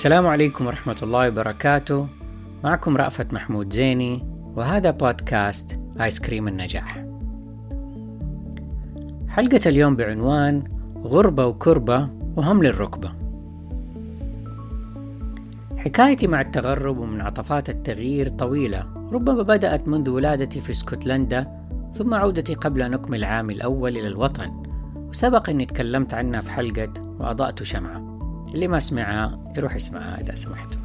السلام عليكم ورحمة الله وبركاته. معكم رأفت محمود زيني وهذا بودكاست آيس كريم النجاح. حلقة اليوم بعنوان غربة وكربة وهم للركبة. حكايتي مع التغرب ومنعطفات التغيير طويلة ربما بدأت منذ ولادتي في اسكتلندا ثم عودتي قبل أن أكمل عامي الأول إلى الوطن وسبق أني تكلمت عنها في حلقة وأضأت شمعة. اللي ما سمعها يروح يسمعها إذا سمحتوا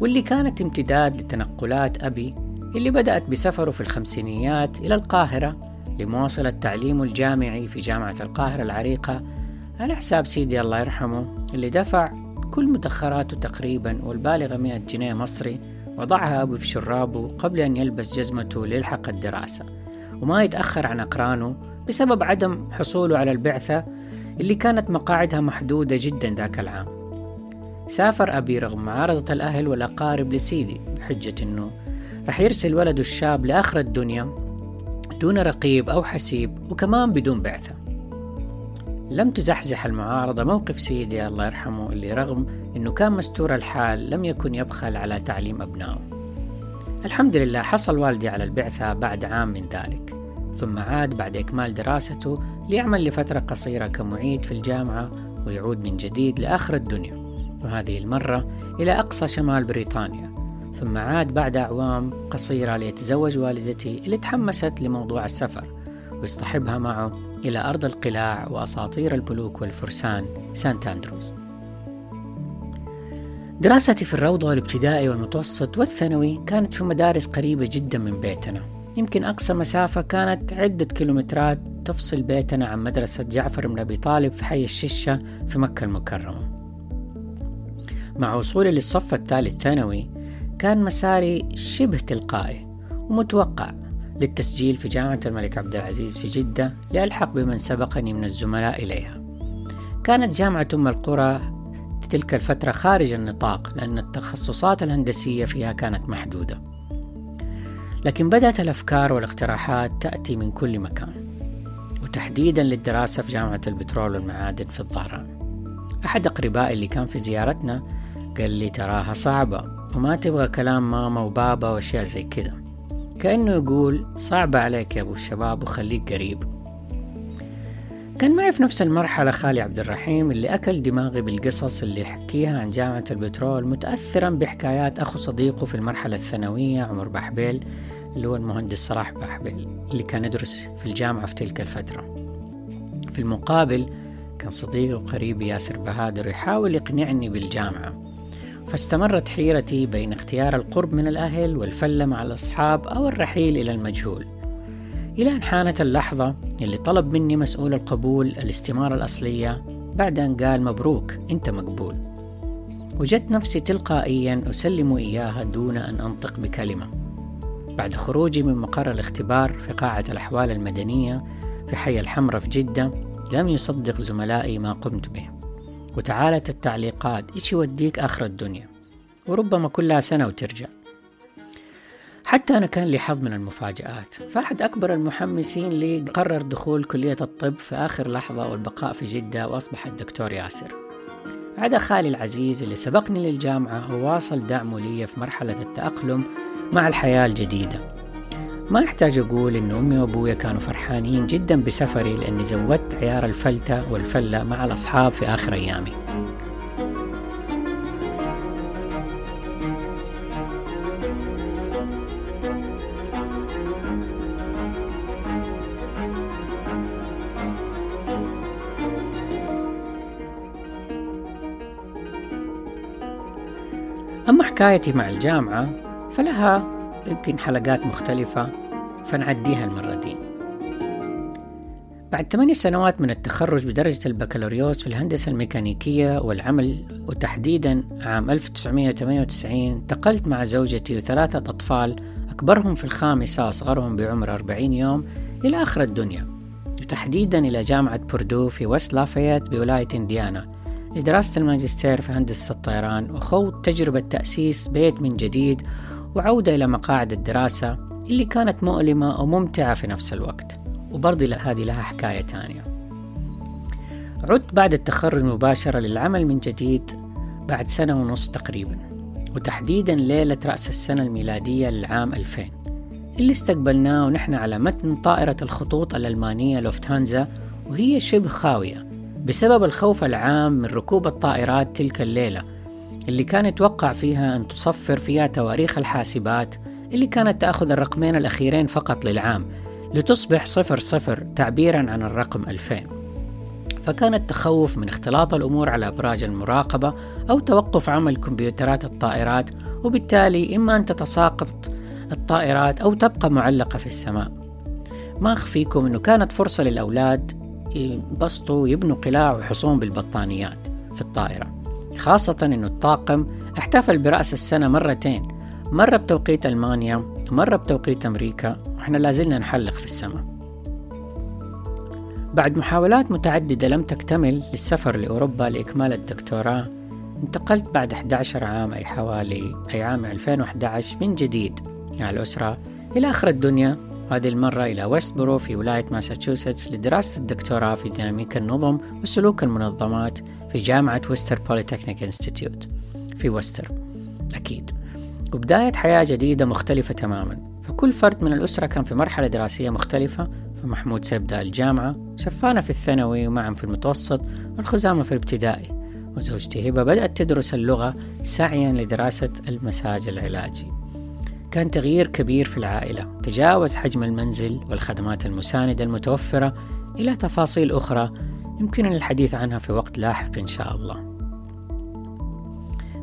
واللي كانت امتداد لتنقلات أبي اللي بدأت بسفره في الخمسينيات إلى القاهرة لمواصلة تعليمه الجامعي في جامعة القاهرة العريقة على حساب سيدي الله يرحمه اللي دفع كل مدخراته تقريبا والبالغة 100 جنيه مصري وضعها أبو في شرابه قبل أن يلبس جزمته ليلحق الدراسة. وما يتأخر عن أقرانه بسبب عدم حصوله على البعثة اللي كانت مقاعدها محدودة جدا ذاك العام. سافر أبي رغم معارضة الأهل والأقارب لسيدي بحجة أنه رح يرسل ولده الشاب لآخر الدنيا دون رقيب أو حسيب وكمان بدون بعثة. لم تزحزح المعارضة موقف سيدي الله يرحمه اللي رغم أنه كان مستور الحال لم يكن يبخل على تعليم أبنائه. الحمد لله حصل والدي على البعثة بعد عام من ذلك. ثم عاد بعد إكمال دراسته ليعمل لفترة قصيرة كمعيد في الجامعة ويعود من جديد لآخر الدنيا. وهذه المرة إلى أقصى شمال بريطانيا. ثم عاد بعد أعوام قصيرة ليتزوج والدتي اللي تحمست لموضوع السفر ويصطحبها معه إلى أرض القلاع وأساطير الملوك والفرسان سانت أندروز. دراستي في الروضة والابتدائي والمتوسط والثانوي كانت في مدارس قريبة جدا من بيتنا. يمكن أقصى مسافة كانت عدة كيلومترات تفصل بيتنا عن مدرسة جعفر بن أبي طالب في حي الششة في مكة المكرمة. مع وصولي للصف الثالث ثانوي كان مساري شبه تلقائي ومتوقع للتسجيل في جامعة الملك عبد العزيز في جدة لألحق بمن سبقني من الزملاء إليها. كانت جامعة أم القرى تلك الفترة خارج النطاق لأن التخصصات الهندسية فيها كانت محدودة. لكن بدأت الأفكار والاقتراحات تأتي من كل مكان وتحديدا للدراسة في جامعة البترول والمعادن في الظهران. أحد أقربائي اللي كان في زيارتنا قال لي تراها صعبة وما تبغى كلام ماما وبابا وأشياء زي كده كأنه يقول صعبة عليك يا أبو الشباب وخليك قريب. كان معي في نفس المرحلة خالي عبد الرحيم اللي أكل دماغي بالقصص اللي يحكيها عن جامعة البترول متأثرا بحكايات أخو صديقه في المرحلة الثانوية عمر بحبيل اللي هو المهندس صلاح بحبيل اللي كان يدرس في الجامعة في تلك الفترة. في المقابل كان صديقي وقريبي ياسر بهادر يحاول يقنعني بالجامعة. فاستمرت حيرتي بين اختيار القرب من الأهل والفلة مع الأصحاب أو الرحيل إلى المجهول. إلى أن حانت اللحظة اللي طلب مني مسؤول القبول الاستمارة الأصلية بعد أن قال مبروك أنت مقبول. وجدت نفسي تلقائيا أسلم إياها دون أن أنطق بكلمة. بعد خروجي من مقر الاختبار في قاعة الأحوال المدنية في حي الحمرة في جدة لم يصدق زملائي ما قمت به. وتعالت التعليقات إيش يوديك آخر الدنيا؟ وربما كلها سنة وترجع. حتى أنا كان لي حظ من المفاجآت. فأحد أكبر المحمسين لي قرر دخول كلية الطب في آخر لحظة والبقاء في جدة وأصبح الدكتور ياسر. عدا خالي العزيز اللي سبقني للجامعة وواصل دعمه لي في مرحلة التأقلم مع الحياة الجديدة. ما أحتاج أقول إن أمي وأبويا كانوا فرحانين جدا بسفري لأني زودت عيار الفلتة والفلة مع الأصحاب في آخر أيامي. أما حكايتي مع الجامعة فلها يمكن حلقات مختلفة فنعديها المرة دي بعد ثمانية سنوات من التخرج بدرجة البكالوريوس في الهندسة الميكانيكية والعمل وتحديدا عام 1998 انتقلت مع زوجتي وثلاثة أطفال أكبرهم في الخامسة وأصغرهم بعمر 40 يوم إلى آخر الدنيا. وتحديدا إلى جامعة بوردو في وست لافايت بولاية إنديانا. لدراسة الماجستير في هندسة الطيران وخوض تجربة تأسيس بيت من جديد وعودة إلى مقاعد الدراسة اللي كانت مؤلمة وممتعة في نفس الوقت. وبرضه هذه لها حكاية تانية. عدت بعد التخرج مباشرة للعمل من جديد بعد سنة ونص تقريبا وتحديدا ليلة رأس السنة الميلادية للعام 2000 اللي استقبلناه ونحن على متن طائرة الخطوط الألمانية لوفتهانزا وهي شبه خاوية. بسبب الخوف العام من ركوب الطائرات تلك الليلة اللي كان يتوقع فيها أن تصفر فيها تواريخ الحاسبات اللي كانت تأخذ الرقمين الأخيرين فقط للعام لتصبح صفر صفر تعبيرا عن الرقم 2000 فكان التخوف من اختلاط الأمور على أبراج المراقبة أو توقف عمل كمبيوترات الطائرات وبالتالي إما أن تتساقط الطائرات أو تبقى معلقة في السماء. ما أخفيكم أنه كانت فرصة للأولاد يبسطوا ويبنوا قلاع وحصون بالبطانيات في الطائرة. خاصة أنه الطاقم احتفل برأس السنة مرتين مرة بتوقيت ألمانيا ومرة بتوقيت أمريكا وإحنا لازلنا نحلق في السماء. بعد محاولات متعددة لم تكتمل للسفر لأوروبا لإكمال الدكتوراه انتقلت بعد 11 عام أي حوالي أي عام 2011 من جديد مع الأسرة إلى آخر الدنيا وهذه المرة إلى ويستبورو في ولاية ماساتشوستس لدراسة الدكتوراه في ديناميكا النظم وسلوك المنظمات في جامعة ووستر Polytechnic Institute في ووستر أكيد. وبداية حياة جديدة مختلفة تماما. فكل فرد من الأسرة كان في مرحلة دراسية مختلفة. فمحمود سيبدأ الجامعة شفانة في الثانوي ومعا في المتوسط والخزامة في الابتدائي. وزوجتي هبة بدأت تدرس اللغة سعيا لدراسة المساج العلاجي. كان تغيير كبير في العائلة. تجاوز حجم المنزل والخدمات المساندة المتوفرة إلى تفاصيل أخرى يمكننا الحديث عنها في وقت لاحق إن شاء الله.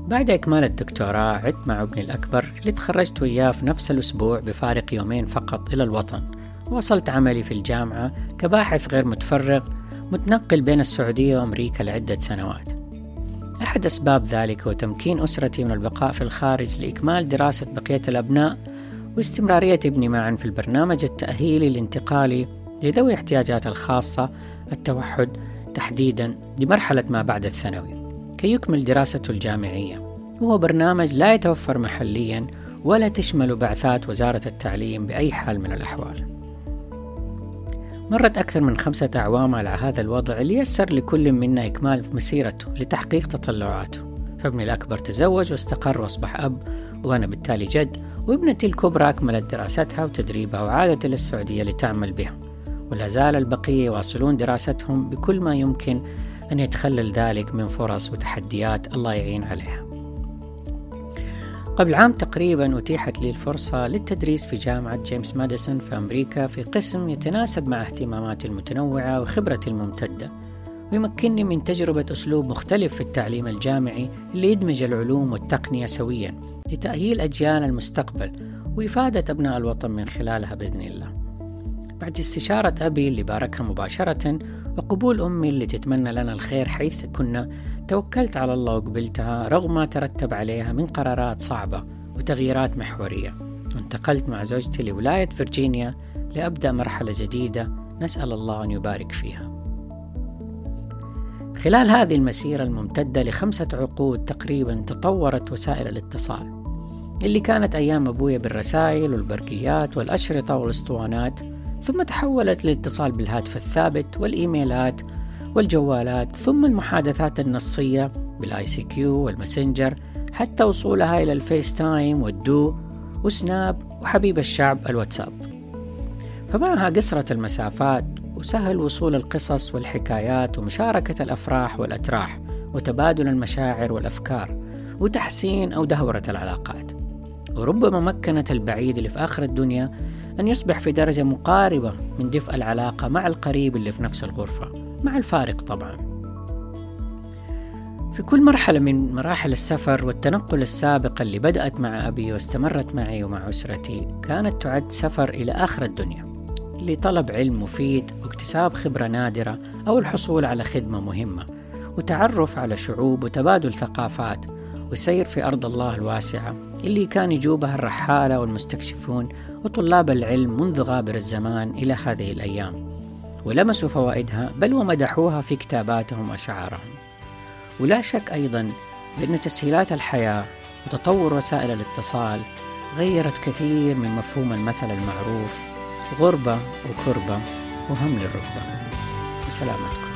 بعد إكمال الدكتوراه عدت مع ابني الأكبر اللي تخرجت وياه في نفس الأسبوع بفارق يومين فقط إلى الوطن. وصلت عملي في الجامعة كباحث غير متفرغ متنقل بين السعودية وأمريكا لعدة سنوات. أحد أسباب ذلك هو تمكين أسرتي من البقاء في الخارج لإكمال دراسة بقية الأبناء واستمرارية ابني معا في البرنامج التأهيلي الانتقالي لذوي الاحتياجات الخاصة التوحد تحديدا لمرحلة ما بعد الثانوي. كي يكمل دراسته الجامعية وهو برنامج لا يتوفر محليا ولا تشمل بعثات وزارة التعليم بأي حال من الأحوال. مرت أكثر من خمسة أعوام على هذا الوضع ليسر لكل منا إكمال مسيرته لتحقيق تطلعاته. فابني الأكبر تزوج واستقر وأصبح أب وأنا بالتالي جد وابنتي الكبرى أكملت دراستها وتدريبها وعادت إلى السعودية لتعمل بها. ولا زال البقية يواصلون دراستهم بكل ما يمكن أن يتخلل ذلك من فرص وتحديات الله يعين عليها. قبل عام تقريبا أتيحت لي الفرصة للتدريس في جامعة جيمس ماديسون في أمريكا في قسم يتناسب مع اهتماماتي المتنوعة وخبرتي الممتدة ويمكنني من تجربة أسلوب مختلف في التعليم الجامعي اللي يدمج العلوم والتقنية سويا لتأهيل أجيال المستقبل وإفادة أبناء الوطن من خلالها بإذن الله. بعد استشارة أبي اللي باركها مباشرة وقبول أمي اللي تتمنى لنا الخير حيث كنا توكلت على الله وقبلتها رغم ما ترتب عليها من قرارات صعبة وتغييرات محورية. وانتقلت مع زوجتي لولاية فرجينيا لأبدأ مرحلة جديدة نسأل الله أن يبارك فيها. خلال هذه المسيرة الممتدة لخمسة عقود تقريبا تطورت وسائل الاتصال اللي كانت أيام أبويا بالرسائل والبرقيات والأشرطة والأسطوانات ثم تحولت للاتصال بالهاتف الثابت والإيميلات والجوالات ثم المحادثات النصية بال ICQ والماسنجر حتى وصولها إلى ال FaceTime والدو وسناب وحبيب الشعب الواتساب. فمعها قصرة المسافات وسهل وصول القصص والحكايات ومشاركة الأفراح والأتراح وتبادل المشاعر والأفكار وتحسين أو دهورة العلاقات. وربما مكنت البعيد اللي في آخر الدنيا أن يصبح في درجة مقاربة من دفء العلاقة مع القريب اللي في نفس الغرفة مع الفارق طبعا. في كل مرحلة من مراحل السفر والتنقل السابقة اللي بدأت مع أبي واستمرت معي ومع أسرتي كانت تعد سفر إلى آخر الدنيا لطلب علم مفيد واكتساب خبرة نادرة أو الحصول على خدمة مهمة وتعرف على شعوب وتبادل ثقافات وسير في أرض الله الواسعة. اللي كان يجوبها الرحالة والمستكشفون وطلاب العلم منذ غابر الزمان إلى هذه الأيام. ولمسوا فوائدها بل ومدحوها في كتاباتهم وشعارهم. ولا شك أيضا بأن تسهيلات الحياة وتطور وسائل الاتصال غيرت كثير من مفهوم المثل المعروف غربة وكربة وهم للركبة. وسلامتكم.